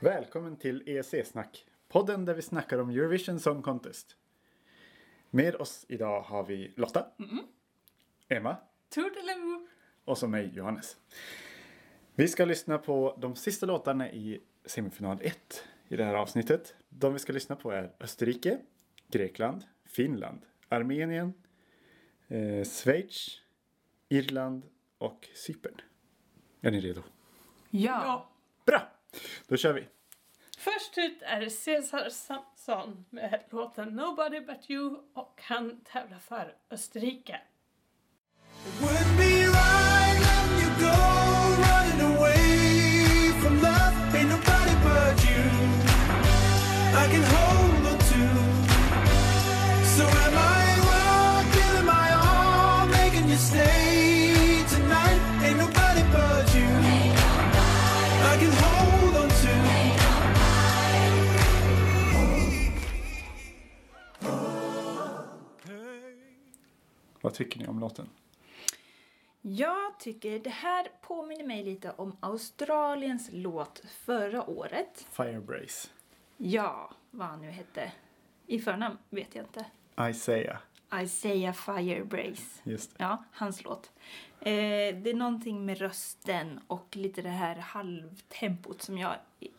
Välkommen till EEC-snack. Podden där vi snackar om Eurovision Song Contest. Med oss idag har vi Lotta. Emma. Toodaloo! Och så mig, Johannes. Vi ska lyssna på de sista låtarna i semifinal 1 i det här avsnittet. De vi ska lyssna på är Österrike, Grekland, Finland, Armenien, eh, Schweiz, Irland och Cypern. Är ni redo? Ja. Ja. Då kör vi. Först ut är Cesar Samson med låten Nobody But You och han tävlar för Österrike. Jag tycker det här påminner mig lite om Australiens låt förra året. Firebrace. Ja, vad han nu hette. I förnamn vet jag inte. Isaiah. Isaiah Firebrace. Just det. Ja, hans låt. Eh, det är någonting med rösten och lite det här halvtempot som jag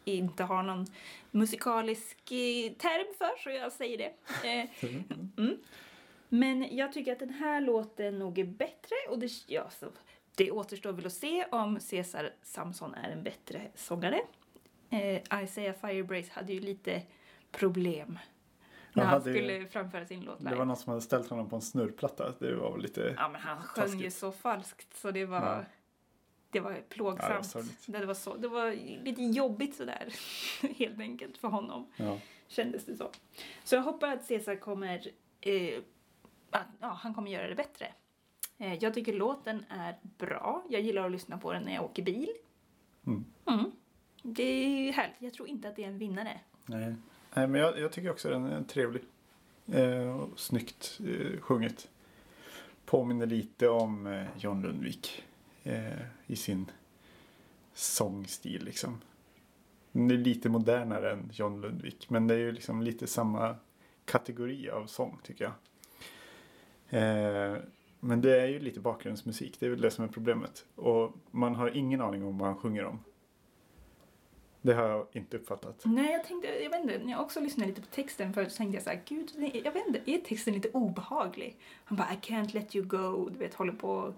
inte har någon musikalisk eh, term för, så jag säger det. Eh, mm. Men jag tycker att den här låten nog är bättre och det, ja, så, det återstår väl att se om Cesar Samson är en bättre sångare. Eh, Isaiah Firebrace hade ju lite problem när Han han skulle framföra sin låt Det live. var någon som hade ställt honom på en snurrplatta. Det var väl lite... Ja, men han sjöng ju så falskt så det var, Ja. det var Ja, det var plågsamt. det, var så, det var lite jobbigt sådär, helt enkelt, för honom. Ja. Kändes det så. Så jag hoppas att Cesar kommer, eh, att, ja, han kommer göra det bättre. Eh, jag tycker låten är bra. Jag gillar att lyssna på den när jag åker bil. Mm. Mm. Det är härligt. Jag tror inte att det är en vinnare. Nej. Nej, men jag, jag tycker också den är trevlig. Eh, och snyggt eh, sjunget. Påminner lite om eh, John Lundvik. Eh, I sin sångstil liksom. Den är lite modernare än John Lundvik. Men det är ju liksom lite samma kategori av sång tycker jag. Eh, men det är ju lite bakgrundsmusik. Det är väl det som är problemet. Och man har ingen aning om vad han sjunger om. Det har jag inte uppfattat. Nej, jag tänkte, jag vet inte, när jag också lyssnade lite på texten förut så tänkte jag så här, gud, nej, jag vet inte, är texten lite obehaglig? Han bara, I can't let you go, du vet, håller på,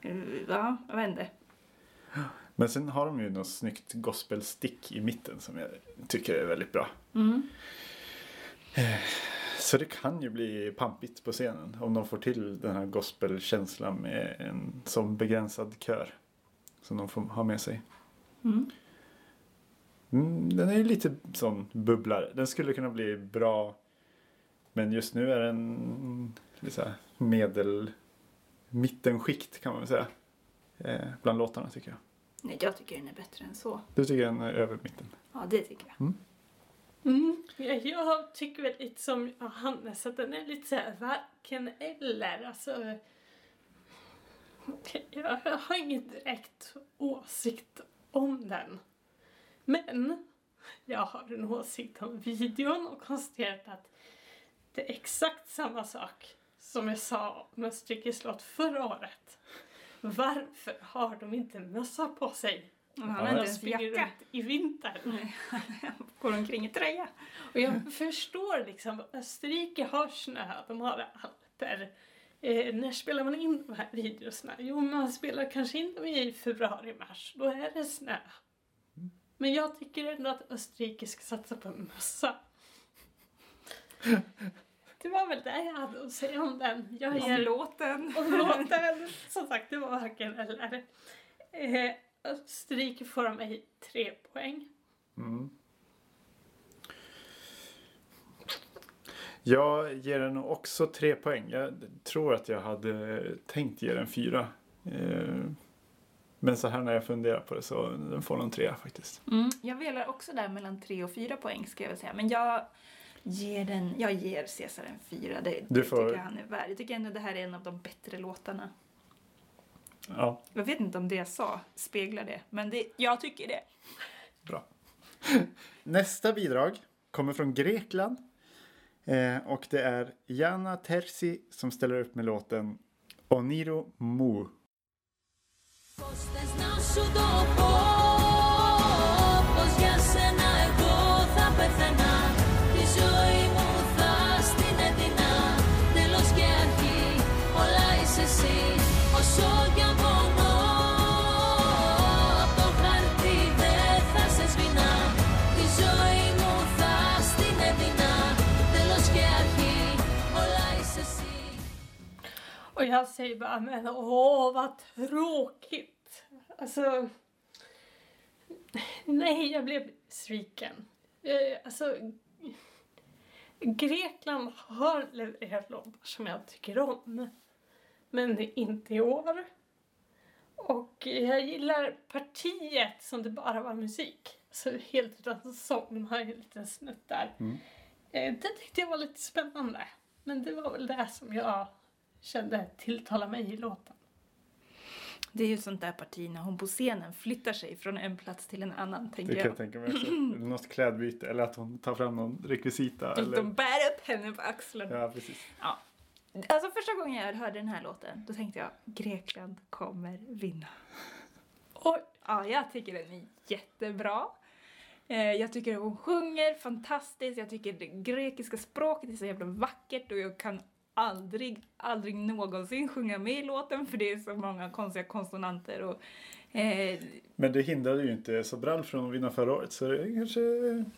eh, ja, jag vet inte. Men sen har de ju något snyggt gospelstick i mitten som jag tycker är väldigt bra. Mm. Så det kan ju bli pampigt på scenen om de får till den här gospelkänslan med en sån begränsad kör. Som de får ha med sig. Mm. Mm, den är ju lite sån bubblare. Den skulle kunna bli bra. Men just nu är den lite så här medel mittenskikt kan man väl säga. Eh, bland låtarna tycker jag. Nej, jag tycker den är bättre än så. Du tycker den är över mitten? Ja, det tycker jag. Mm. Mm. Jag, jag tycker väl lite som Johannes att den är lite såhär varken eller. Alltså, jag, jag har ingen direkt åsikt om den. Men jag har en åsikt om videon och konstaterat att det är exakt samma sak som jag sa om Österrikes slott förra året. Varför har de inte mössa på sig? Han har inte ens jacka. runt i vintern. Går omkring i tröja. Och jag förstår liksom, Österrike har snö, de har alper. Eh, när spelar man in de här videorna? Jo, man spelar kanske in dem i februari, mars. Då är det snö. Men jag tycker ändå att Österrike ska satsa på en mössa. Det var väl det jag hade att säga om den. Jag Om ger låten. och låten, som sagt, det var varken eller. Eh, Österrike får av mig tre poäng. Mm. Jag ger den också tre poäng. Jag tror att jag hade tänkt ge den fyra. Eh, Men så här när jag funderar på det så den får nog en trea faktiskt. Mm, jag velar också där mellan tre och fyra poäng ska jag väl säga. Men jag ger den, jag ger Cesar en fyra. Det, Du det får- tycker jag han är värd. Jag tycker ändå det här är en av de bättre låtarna. Ja, Jag vet inte om det jag sa speglar det, men det, jag tycker det. bra. Nästa bidrag kommer från Grekland. Eh, och det är Jana Terzi som ställer upp med låten Oniro Mou. Πώς θες να σου το πω Πως για σένα εγώ θα πεθαίνα Och jag säger bara, men åh vad tråkigt. Alltså, nej, jag blev sviken. Eh, Alltså, Grekland har levererat låtar som jag tycker om. Men inte i år. Och jag gillar partiet som det bara var musik. Så helt utan sång, man har ju en liten snutt där. Mm. Eh, Det tyckte jag var lite spännande. Men det var väl det som jag kände tilltala mig i låten. Det är ju sånt där parti när hon på scenen flyttar sig från en plats till en annan, Det tänker kan jag. jag tänka mig också. Något klädbyte eller att hon tar fram någon rekvisita. Typ Eller... De bär upp henne på axlarna. Ja, precis. Alltså första gången jag hörde den här låten, då tänkte jag Grekland kommer vinna. Oj, Ja, jag tycker den är jättebra. Eh, Jag tycker hon sjunger fantastiskt, jag tycker det grekiska språket är så jävla vackert och jag kan aldrig, aldrig någonsin sjunga med i låten för det är så många konstiga konsonanter och eh, Men det hindrade ju inte Sobral från att vinna förra året så det kanske...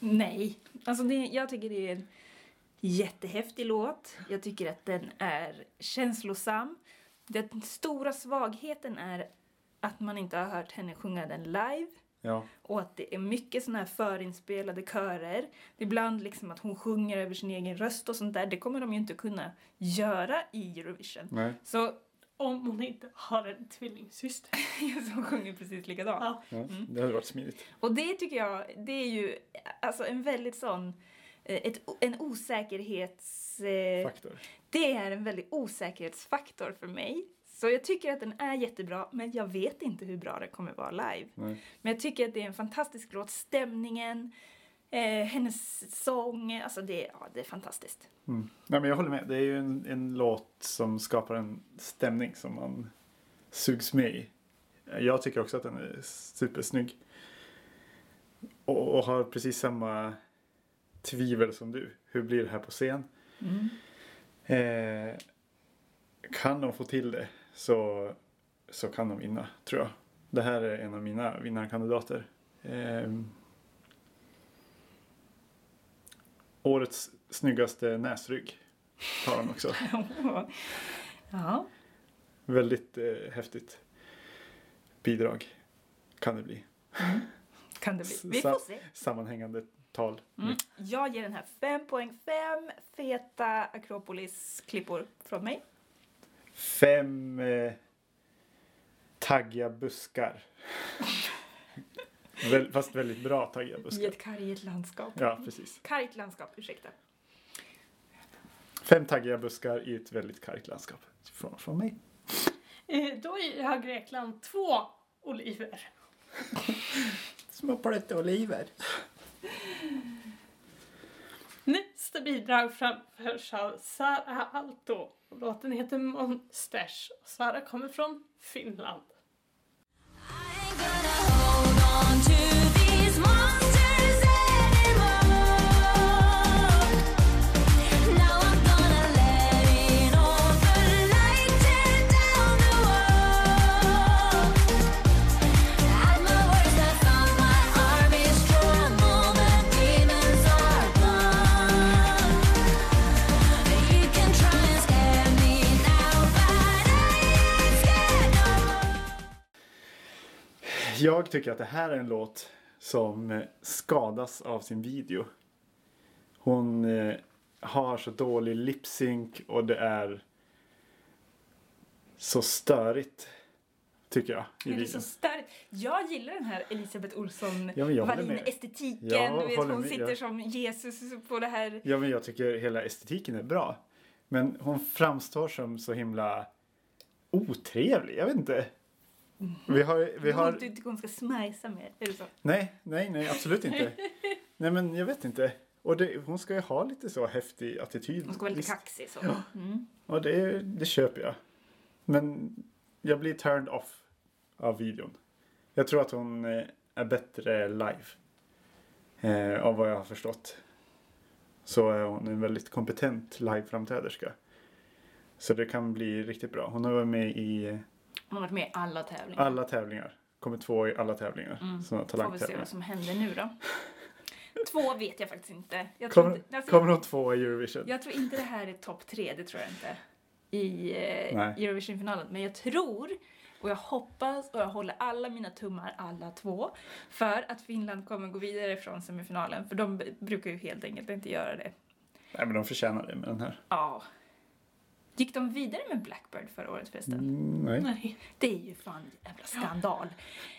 nej. Alltså det, jag tycker det är en jättehäftig låt. Jag tycker att den är känslosam. Den stora svagheten är att man inte har hört henne sjunga den live. Ja, Och att det är mycket såna här förinspelade körer. Ibland liksom att hon sjunger över sin egen röst och sånt där. Det kommer de ju inte kunna göra i Eurovision. nej. Så om hon inte har en tvillingsyster. som sjunger precis likadant. Ja. Ja, Mm. Det hade varit smidigt. Och det tycker jag, det är ju alltså en väldigt sån, eh, ett, en osäkerhets... Eh, Faktor. det är en väldigt osäkerhetsfaktor för mig. Så jag tycker att den är jättebra, men jag vet inte hur bra den kommer vara live. Nej. Men jag tycker att det är en fantastisk låt. Stämningen, eh, hennes sång, alltså det, ja, det är fantastiskt. Mm. Nej, men jag håller med. Det är ju en, en låt som skapar en stämning som man sugs med i. Jag tycker också att den är supersnygg. Och, och har precis samma tvivel som du. Hur blir det här på scen? Eh, kan de få till det så, så kan de vinna, tror jag. Det här är en av mina vinnarkandidater. Eh, årets snyggaste näsrygg har de också. ja. Väldigt eh, häftigt bidrag kan det bli. Kan det bli. Vi får se. Sammanhängande tal. Mm. Jag ger den här 5 poäng. Fem feta Akropolis-klippor från mig. Fem eh, taggiga buskar. Fast väldigt bra taggiga I buskar. ett kargt landskap. Ja, precis. Kargt landskap, ursäkta. Fem taggiga buskar i ett väldigt kargt landskap. Från, från mig. Eh, Då har Grekland två oliver. Små oliver. Nästa bidrag framförs av Sara Alto. Låten heter Monsters. Sara kommer från Finland. Jag tycker att det här är en låt som eh, skadas av sin video. Hon eh, har så dålig lip-sync och det är så störigt. Tycker jag. I Är det så starkt? Jag gillar den här Elisabeth Olsson Ja, jag. Wallin-estetiken. Jag du vet, hon med, sitter ja. som Jesus på det här. Ja, men jag tycker hela estetiken är bra. Men hon framstår som så himla otrevlig. Jag vet inte. Vi har... Vi har... du tycker hon ska smajsa mer? Är det så? Nej, nej, nej, absolut inte. nej men jag vet inte. Och det, hon ska ju ha lite så häftig attityd. Hon ska vara lite Visst. kaxig så. Mm. Och det, det köper jag. Men jag blir turned off av videon. Jag tror att hon eh, är bättre live. Eh, av vad jag har förstått. Så är hon en väldigt kompetent liveframträderska. Så det kan bli riktigt bra. Hon har varit med i eh, Hon har varit med i alla tävlingar. alla tävlingar. Kommer två i alla tävlingar. Mm. Såna Får vi se vad som händer nu då. Två vet jag faktiskt inte. Jag Kommer, inte, alltså, kommer hon två i Eurovision? jag tror inte det här är topp tre, det tror jag inte. I eh. Eurovision-finalen. Men jag tror, och jag hoppas och jag håller alla mina tummar, alla två, för att Finland kommer gå vidare från semifinalen. För de brukar ju helt enkelt inte göra det. Nej men de förtjänar det med den här. Ja. Gick de vidare med Blackbird förra året förresten? Mm, nej, Nej. Det är ju fan jävla skandal.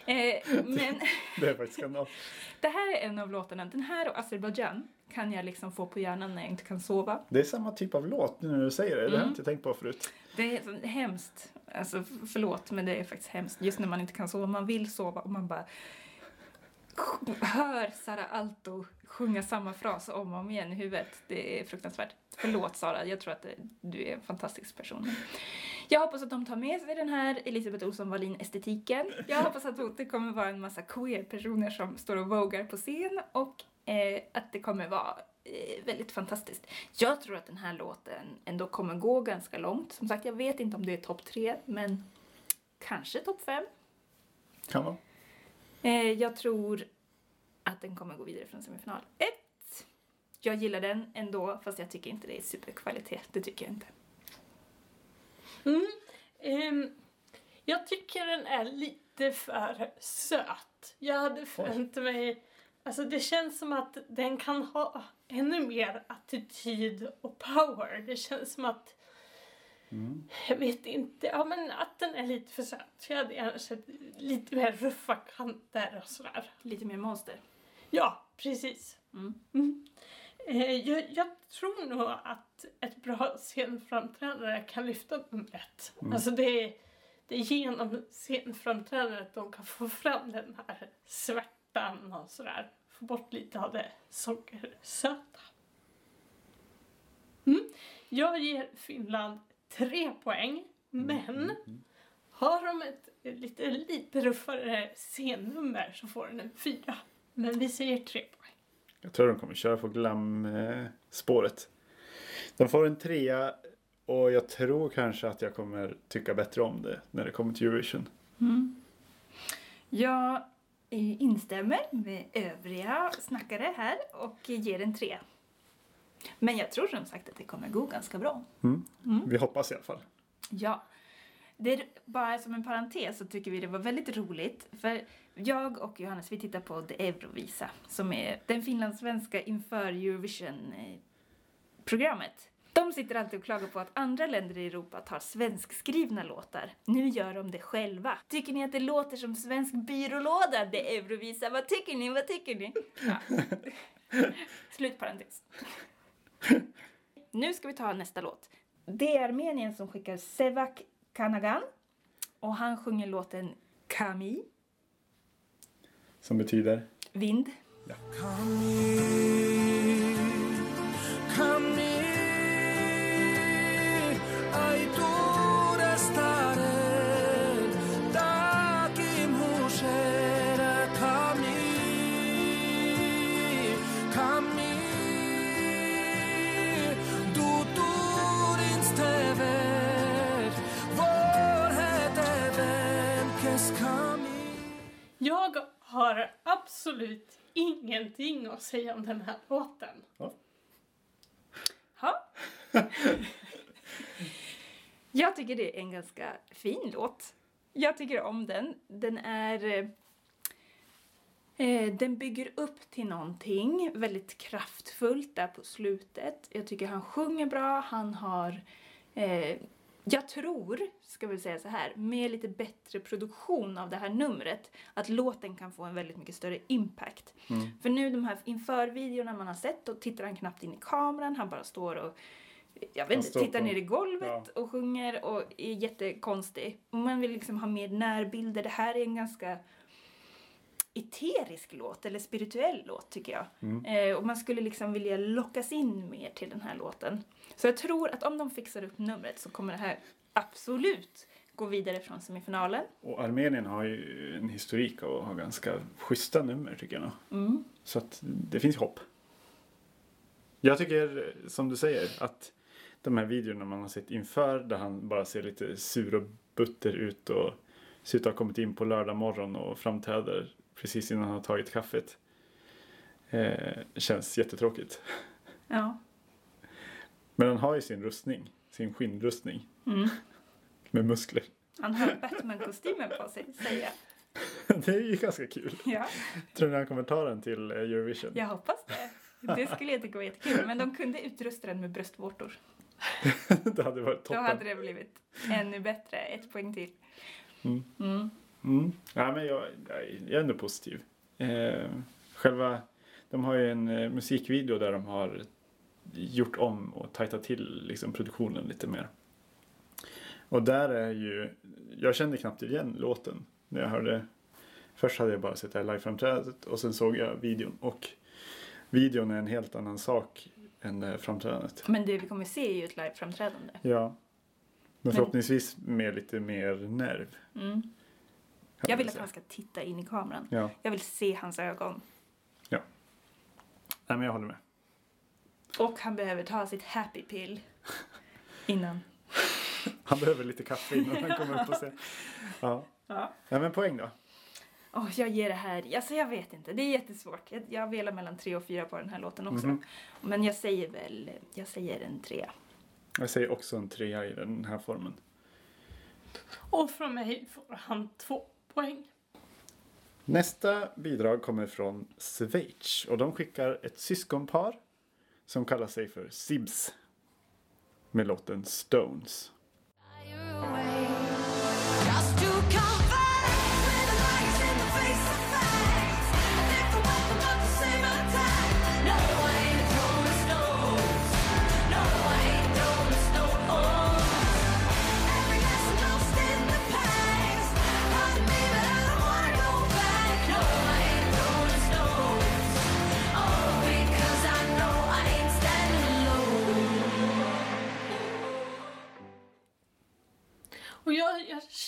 Eh, men det är faktiskt skandal. det här är en av låtarna. Den här och Azerbaijan kan jag liksom få på hjärnan när jag inte kan sova. Det är samma typ av låt nu när du säger det. Det har jag Mm. inte tänkt på förut. Det är så hemskt. Alltså förlåt, men det är faktiskt hemskt. Just när man inte kan sova. Man vill sova och man bara hör Sara Alto sjunga samma fras om och om igen i huvudet. Det är fruktansvärt. Förlåt Sara, jag tror att eh, du är en fantastisk person. Jag hoppas att de tar med sig den här Elisabeth Olsson Wallin-estetiken. Jag hoppas att det kommer vara en massa queer-personer som står och vågar på scen och eh, att det kommer vara eh, väldigt fantastiskt. Jag tror att den här låten ändå kommer gå ganska långt. Som sagt, jag vet inte om det är topp tre, men kanske topp fem. Kan vara. Eh, jag tror att den kommer gå vidare från semifinal. Ett. Jag gillar den ändå, fast jag tycker inte det är superkvalitet. Det tycker jag inte. Mm. Ehm, jag tycker den är lite för söt. Jag hade förväntat mig... Alltså det känns som att den kan ha ännu mer attityd och power. Det känns som att... Jag vet inte. Ja men att den är lite för söt. Jag hade gärna sett lite mer ruffa kanter och sådär. Lite mer monster. Ja, precis. Mm. Mm. Eh, jag, jag tror nog att ett bra scenframträdande kan lyfta numret. Alltså det är, det är genom scenframträdandet de kan få fram den här svärtan och sådär. Få bort lite av det sockersöta. Mm. Jag ger Finland tre poäng, men har de ett lite, lite ruffare scennummer så får den en fyra. Men vi säger tre poäng. Jag tror de kommer köra på glam-spåret. De får en trea och jag tror kanske att jag kommer tycka bättre om det när det kommer till Eurovision. Jag eh, instämmer med övriga snackare här och ger en tre. Men jag tror som sagt att det kommer gå ganska bra. Vi hoppas i alla fall. Ja. Det är bara som en parentes så tycker vi det var väldigt roligt. För jag och Johannes vi tittar på The Eurovisa som är den finlandssvenska inför Eurovision-programmet. De sitter alltid och klagar på att andra länder i Europa tar svenskskrivna låtar. Nu gör de det själva. Tycker ni att det låter som svensk byrålåda, The Eurovisa? Vad tycker ni? Vad tycker ni? Ja. Slut parentes. Nu ska vi ta nästa låt. Det är Armenien som skickar Sevak Kanagan och han sjunger låten Kami, Som betyder? vind. Kami, har absolut ingenting att säga om den här låten. Ha. Jag tycker det är en ganska fin låt. Jag tycker om den. Den är... eh, Eh, den bygger upp till någonting väldigt kraftfullt där på slutet. Jag tycker han sjunger bra, han har... Eh, jag tror, ska vi säga så här, med lite bättre produktion av det här numret, att låten kan få en väldigt mycket större impact. För nu de här införvideorna man har sett, då tittar han knappt in i kameran, han bara står och jag vet inte, tittar på- ner i golvet och sjunger och är jättekonstig. Och man vill liksom ha mer närbilder. Det här är en ganska eterisk låt eller spirituell låt tycker jag. Mm. Eh, och man skulle liksom vilja lockas in mer till den här låten. Så jag tror att om de fixar upp numret så kommer det här absolut gå vidare från semifinalen. Och Armenien har ju en historik av att ha ganska schyssta nummer tycker jag. Mm. Så att det finns hopp. Jag tycker, som du säger, att de här videorna man har sett inför där han bara ser lite sur och butter ut och ser ut att ha kommit in på lördag morgon och framträder precis innan han har tagit kaffet. Eh, känns jättetråkigt. Ja. Men han har ju sin rustning, sin skinnrustning Mm. med muskler. Han har Batman-kostymen på sig, säger jag. Det är ju ganska kul. Ja, Tror ni han kommer ta den till eh, Eurovision? jag hoppas det. Det skulle jag tycka var jättekul. Men de kunde utrusta den med bröstvårtor. det hade varit Då toppen. hade det blivit ännu bättre. Ett poäng till. Mm. Mm. Mm. Ja, men jag, jag är- ändå positiv. Eh, själva, de har ju en eh, musikvideo där de har gjort om och tajtat till liksom, produktionen lite mer. Och där är ju, jag kände knappt igen låten när jag hörde. Först hade jag bara sett det här liveframträdandet och sen såg jag videon. Och videon är en helt annan sak än det här framträdandet. Men det vi kommer se är ju ett liveframträdande. Ja. Men Men- förhoppningsvis med lite mer nerv. Mm. Jag vill att han ska titta in i kameran. Ja, Jag vill se hans ögon. Nej, men jag håller med. Och han behöver ta sitt happy pill innan. Han behöver lite kaffe innan han kommer upp och ser. Ja. Ja. ja, men poäng då. Åh, jag ger det här, alltså jag vet inte, det är jättesvårt. Jag, jag velar mellan tre och fyra på den här låten också. Mhm. Men jag säger väl, jag säger en trea. Jag säger också en trea i den här formen. Och från mig får han två poäng. Nästa bidrag kommer från Schweiz och de skickar ett syskonpar som kallar sig för Sibs med låten Stones.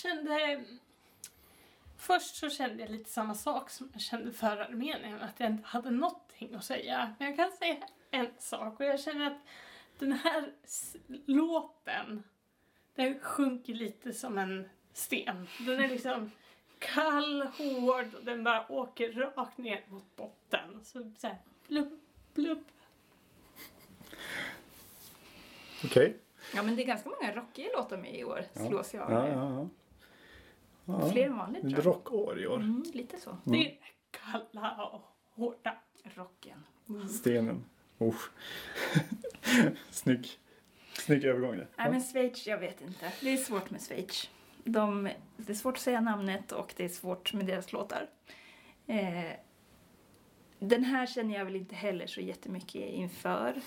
Kände... Först så kände jag lite samma sak som jag kände för Armenien, att jag inte hade någonting att säga. Men jag kan säga en sak och jag känner att den här låten, den sjunker lite som en sten. Den är liksom kall, hård och den bara åker rakt ner mot botten. Så såhär, blubb, blubb. Okej. Ja men det är ganska många rockiga låtar med i år, slås jag av. Ja, ja, ja. Fler än vanligt tror jag. rockår i år. Mm, lite så. Det är kalla och hårda. Rocken. Stenen. Oh. Snygg. Snygg övergång där. Nej men Schweiz, jag vet inte. Det är svårt med Schweiz. De, det är svårt att säga namnet och det är svårt med deras låtar. Eh, den här känner jag väl inte heller så jättemycket inför.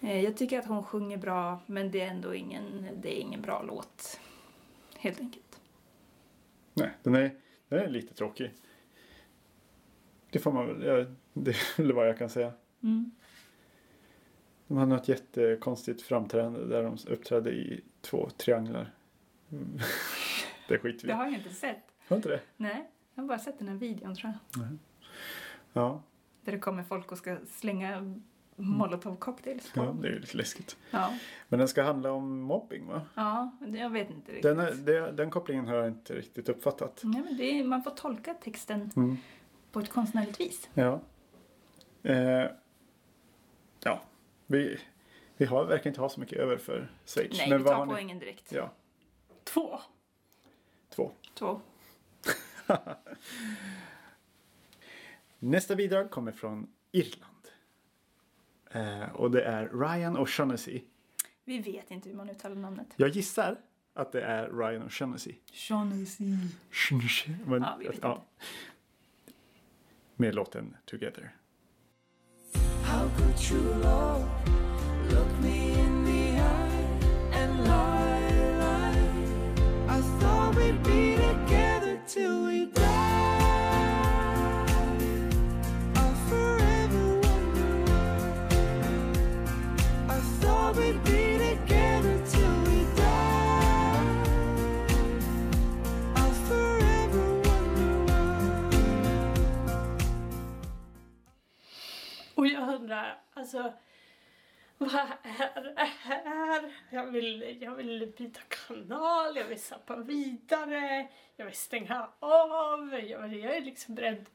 Eh, jag tycker att hon sjunger bra men det är ändå ingen, det är ingen bra låt. Helt enkelt. Nej, den är, den är lite tråkig. Det får man väl, det är väl vad jag kan säga. Mm. De hade något jättekonstigt framträdande där de uppträdde i två trianglar. Mm. Det skiter vi Det har jag inte sett. Har inte det? Nej, jag har bara sett den här videon tror jag. Ja, Där det kommer folk och ska slänga molotov cocktails på ja, det är ju lite läskigt. Ja. Men den ska handla om mobbing va? ja, jag vet inte riktigt. Den, är, det, den kopplingen har jag inte riktigt uppfattat. Nej, men det är, man får tolka texten Mm. på ett konstnärligt vis. Ja. Eh, ja, vi, vi har, verkar inte ha så mycket över för Schweiz. Nej, Men vi tar ni? poängen direkt. Ja, Två. två. Två. Nästa bidrag kommer från Irland. Eh, och det är Ryan O'Shaughnessy. Vi vet inte hur man uttalar namnet. Jag gissar att det är Ryan O'Shaughnessy. Shaughnessy. Men, Ja, vi vet ja. Med låten Together. How could you love? Look me undrar, alltså vad är det här? Jag vill, jag vill byta kanal, jag vill zappa vidare, jag vill stänga av, jag, jag är liksom beredd.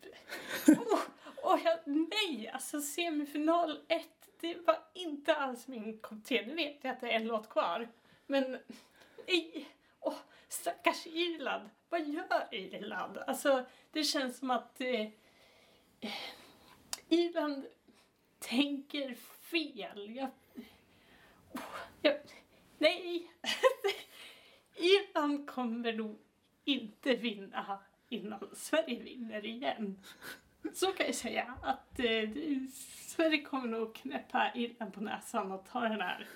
Oh, oh, jag, nej, alltså semifinal 1, det var inte alls min kopp te. Nu vet jag att det är en låt kvar, men nej. Oh, stackars Irland. Vad gör Irland? Alltså, det känns som att eh, Irland tänker fel. Jag, oh, jag, nej! Irland kommer nog inte vinna innan Sverige vinner igen. Så kan jag säga. Att eh, Sverige kommer nog knäppa Irland på näsan och ta den här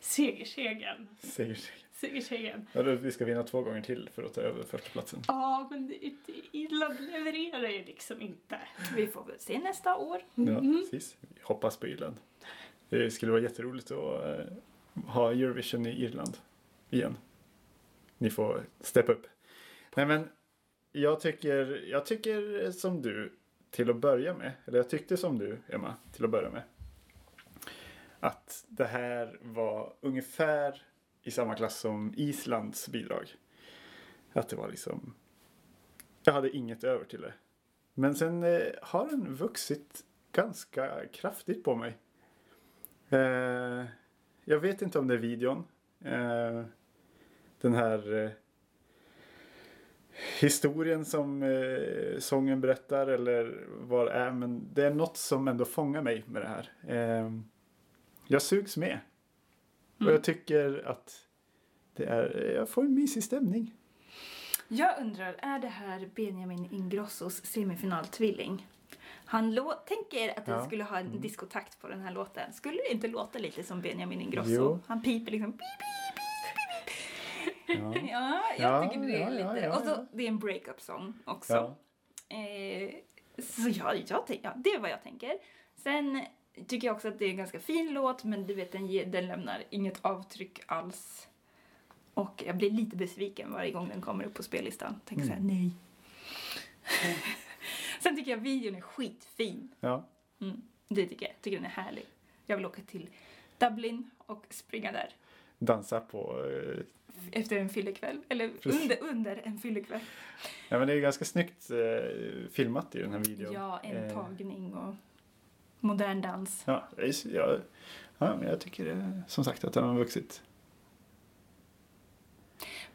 segersegern. Segersegern seger. Segersegern. Ja, vi ska vinna två gånger till för att ta över första platsen. Ja, men Irland levererar ju liksom inte. Vi får väl se nästa år. Ja, Mm. precis. Vi hoppas på Irland. Det skulle vara jätteroligt att eh, ha Eurovision i Irland igen. Ni får steppa upp. Nej men, jag tycker, jag tycker som du till att börja med, eller jag tyckte som du Emma till att börja med. Att det här var ungefär i samma klass som Islands bidrag. Att det var liksom, jag hade inget över till det. Men sen eh, har den vuxit ganska kraftigt på mig. Eh, jag vet inte om det är videon. Eh, den här eh, historien som eh, sången berättar eller vad det är. Men det är något som ändå fångar mig med det här. Eh, jag sugs med. Och jag tycker att det är, jag får en mysig stämning. Jag undrar, är det här Benjamin Ingrossos semifinaltvilling? Han tänker att den Ja. skulle ha en diskotakt på den här låten. Skulle det inte låta lite som Benjamin Ingrosso? Jo. Han piper liksom pip, Ja. Ja, jag Ja, tycker det är ja, lite... och så, det är en breakup-sång också. Ja. Eh, så ja, jag, ja, det är vad jag tänker. Sen tycker jag också att det är en ganska fin låt, men du vet, den, ger, den lämnar inget avtryck alls. Och jag blir lite besviken varje gång den kommer upp på spellistan. Tänker Mm. såhär, nej. Sen tycker jag videon är skitfin. Ja. Mm, det tycker jag. tycker den är härlig. Jag vill åka till Dublin och springa där. Dansa på eh, Efter en fyllekväll. Eller Precis. under, under en fyllekväll. Ja, men det är ganska snyggt eh, filmat i den här videon. Ja, en Eh, tagning och modern dans. Ja, är- ja, ja, men jag tycker som sagt att den har vuxit.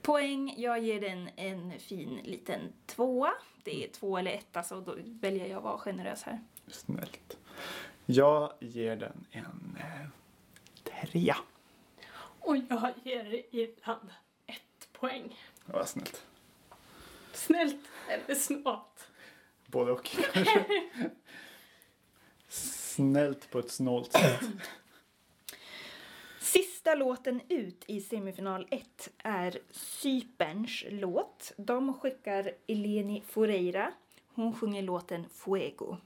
Poäng, jag ger den en fin liten tvåa. Det är två eller etta så då väljer jag att vara generös här. Snällt. Jag ger den en eh, trea. Och jag ger Irland ett poäng. Var snällt. Snällt eller snålt? Både och kanske. Snällt på ett snålt sätt. Sista låten ut i semifinal 1 är Cyperns låt. De skickar Eleni Foreira. Hon sjunger låten Fuego.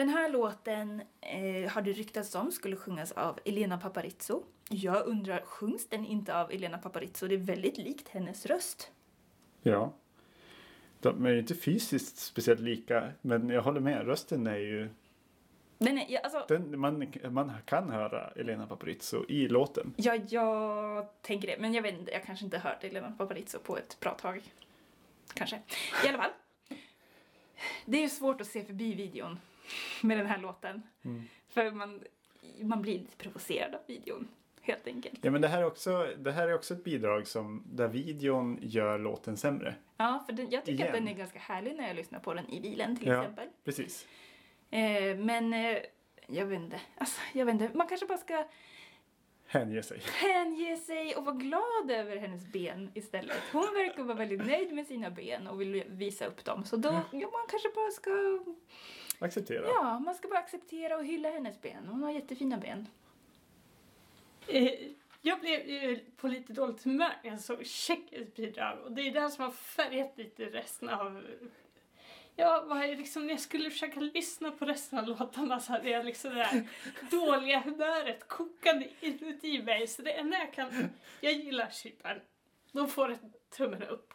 Den här låten eh, har det ryktats om skulle sjungas av Elena Paparizou. Jag undrar, sjungs den inte av Elena Paparizou? Det är väldigt likt hennes röst. Ja. De är ju inte fysiskt speciellt lika, men jag håller med. Rösten är ju... Den är, ja, alltså, Den, man, man kan höra Elena Paparizou i låten. ja, jag tänker det, men jag vet inte, jag kanske inte hört Elena Paparizou på ett bra tag. Kanske. I alla fall. Det är ju svårt att se förbi videon med den här låten. För man, man blir lite provocerad av videon, helt enkelt. Ja, men det här är också, det här är också ett bidrag som, där videon gör låten sämre. Ja, för den, jag tycker att Igen. den är ganska härlig när jag lyssnar på den i bilen till Ja. exempel. Precis. Eh, men eh, jag vet inte, alltså, jag vet inte, man kanske bara ska Hänge sig. hänge sig och vara glad över hennes ben istället. Hon verkar vara väldigt nöjd med sina ben och vill visa upp dem. Så då, ja, man kanske bara ska acceptera. Ja, man ska bara acceptera och hylla hennes ben. Hon har jättefina ben. Eh, Jag blev ju på lite dåligt humör när jag såg Tjeckiens bidrag och det är det som har färgat lite resten av Ja, vad är liksom, när jag skulle försöka lyssna på resten av låtarna så hade jag liksom det där dåliga humöret kokande inuti mig. Så det enda jag kan, jag gillar Cypern. De får ett tummen upp.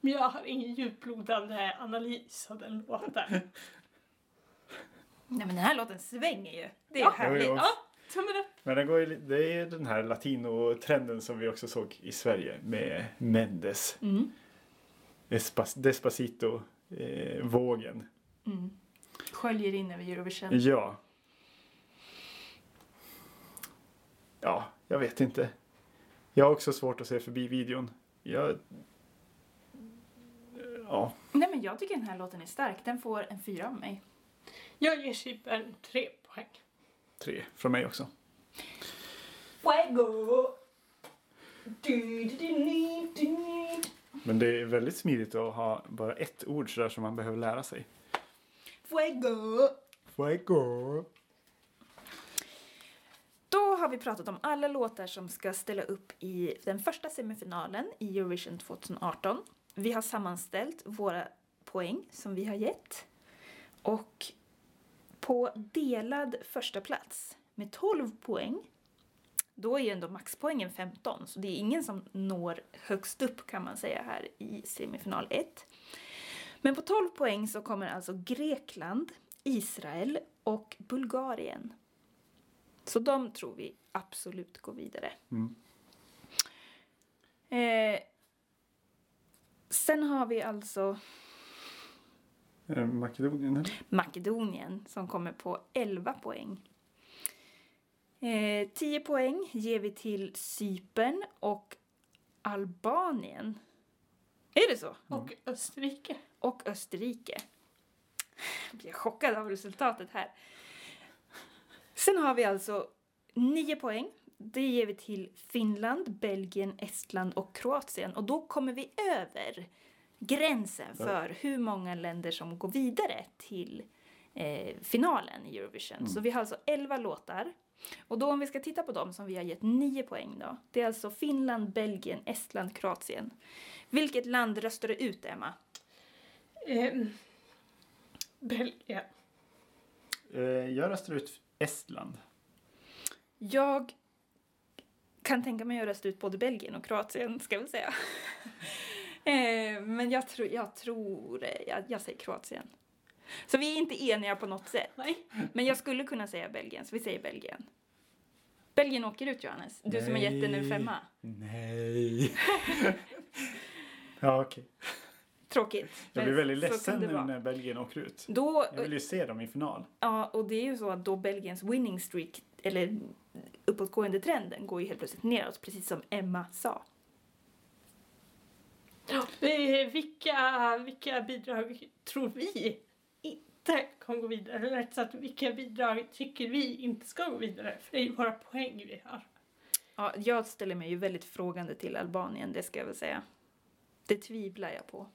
Men jag har ingen djuplodande analys av den låten. Nej men den här låten svänger ju. Det är Ja. härligt. Ja, tummen upp. Men det, går ju, det är den här latino-trenden som vi också såg i Sverige med Mendes. Mm. Despacito-vågen. Mm. Sköljer in över Eurovision. ja. Ja, jag vet inte. Jag har också svårt att se förbi videon. Jag... Ja, Nej men jag tycker den här låten är stark. Den får en fyra av mig. Jag ger Cypern tre poäng. tre från mig också. Fuego! Du, du, du, du, du. Men det är väldigt smidigt att ha bara ett ord sådär som man behöver lära sig. Fuego! Fuego. Då har vi pratat om alla låtar som ska ställa upp i den första semifinalen i Eurovision 2018. Vi har sammanställt våra poäng som vi har gett. Och på delad första plats med 12 poäng, då är ju ändå maxpoängen 15, så det är ingen som når högst upp kan man säga här i semifinal 1. Men på 12 poäng så kommer alltså Grekland, Israel och Bulgarien. Så de tror vi absolut går vidare. Mm. Eh, sen har vi alltså Eh, Makedonien eller? Makedonien som kommer på 11 poäng. Eh, 10 poäng ger vi till Cypern och Albanien. Är det så? Och Österrike. Och Österrike. Jag blir chockad av resultatet här. Sen har vi alltså 9 poäng. Det ger vi till Finland, Belgien, Estland och Kroatien. Och då kommer vi över gränsen för hur många länder som går vidare till eh, finalen i Eurovision. Så vi har alltså 11 låtar. Och då om vi ska titta på dem som vi har gett 9 poäng då. Det är alltså Finland, Belgien, Estland, Kroatien. Vilket land röstar du ut, Emma? Eh, Belgien. Eh, jag röstar ut Estland. Jag kan tänka mig att rösta ut både Belgien och Kroatien, ska väl säga. Eh, Men jag tror, jag tror, jag, jag säger Kroatien. Så vi är inte eniga på något sätt. Nej. Men jag skulle kunna säga Belgien, så vi säger Belgien. Belgien åker ut, Johannes. Du som har gett den en Nej. femma. Nej. ja, okej. Tråkigt. Jag blir väldigt ledsen nu när Belgien åker ut. Då, Jag vill ju se dem i final. ja, och det är ju så att då Belgiens winning streak, eller uppåtgående trenden, går ju helt plötsligt neråt, precis som Emma sa. Vilka, vilka bidrag tror vi inte kommer gå vidare? Eller rätt sagt, vilka bidrag tycker vi inte ska gå vidare? För det är ju våra poäng vi har. Ja, jag ställer mig ju väldigt frågande till Albanien, det ska jag väl säga. Det tvivlar jag på.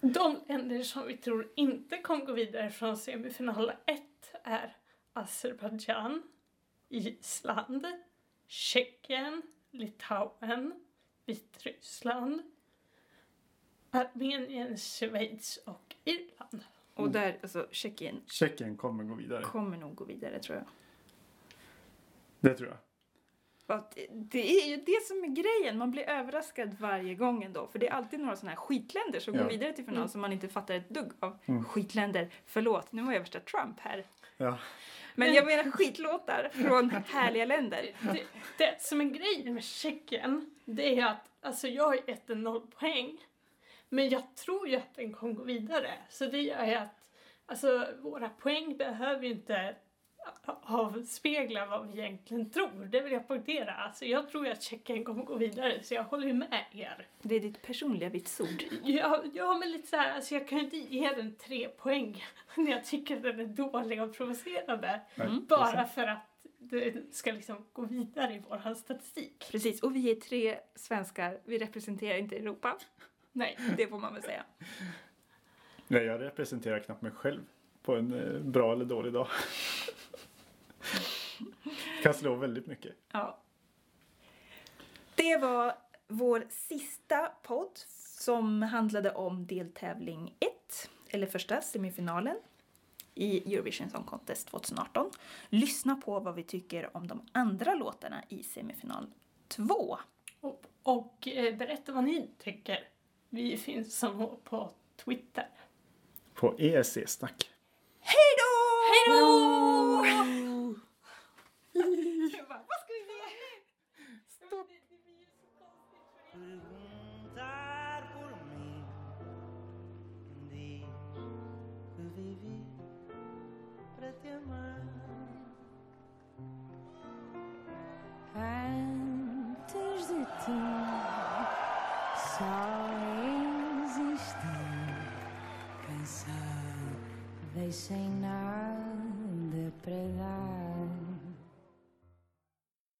De länder som vi tror inte kommer gå vidare från semifinal 1 är Azerbajdzjan, Island, Tjeckien, Litauen, Vitryssland, Armenien, Schweiz och Irland. Och där, alltså Tjeckien Tjeckien kommer gå vidare. kommer nog gå vidare tror jag. Det tror jag. Och att det- det är ju det som är grejen, man blir överraskad varje gång ändå. För det är alltid några sådana här skitländer som Ja. går vidare till final Mm. som man inte fattar ett dugg av. Mm. Skitländer, förlåt, nu var jag värsta Trump här. Ja. Men jag menar skitlåtar från härliga länder. Det, det som är grejen med Tjeckien, det är att alltså jag har gett en noll poäng. Men jag tror ju att den kommer gå vidare. Så det gör ju att alltså, våra poäng behöver ju inte avspegla vad vi egentligen tror. Det vill jag poängtera. Alltså, jag tror ju att Tjeckien kommer gå vidare, så jag håller ju med er. Det är ditt personliga vitsord. Ja, ja men lite så här, alltså jag kan ju inte ge den tre poäng när jag tycker att den är dålig och provocerande. Mm. Bara för att det ska liksom gå vidare i vår statistik. Precis, och vi är tre svenskar, vi representerar inte Europa. Nej. Det får man väl säga. Nej, jag representerar knappt mig själv på en eh, bra eller dålig dag. kan slå väldigt mycket. Ja. Det var vår sista podd som handlade om deltävling 1, eller första semifinalen i Eurovision Song Contest 2018. Lyssna på vad vi tycker om de andra låtarna i semifinal 2. Och, och eh, berätta vad ni tycker. Vi finns som på Twitter. På ESC-snack. Hej då! Hej då! Vad ska vi göra nu? Perguntar sing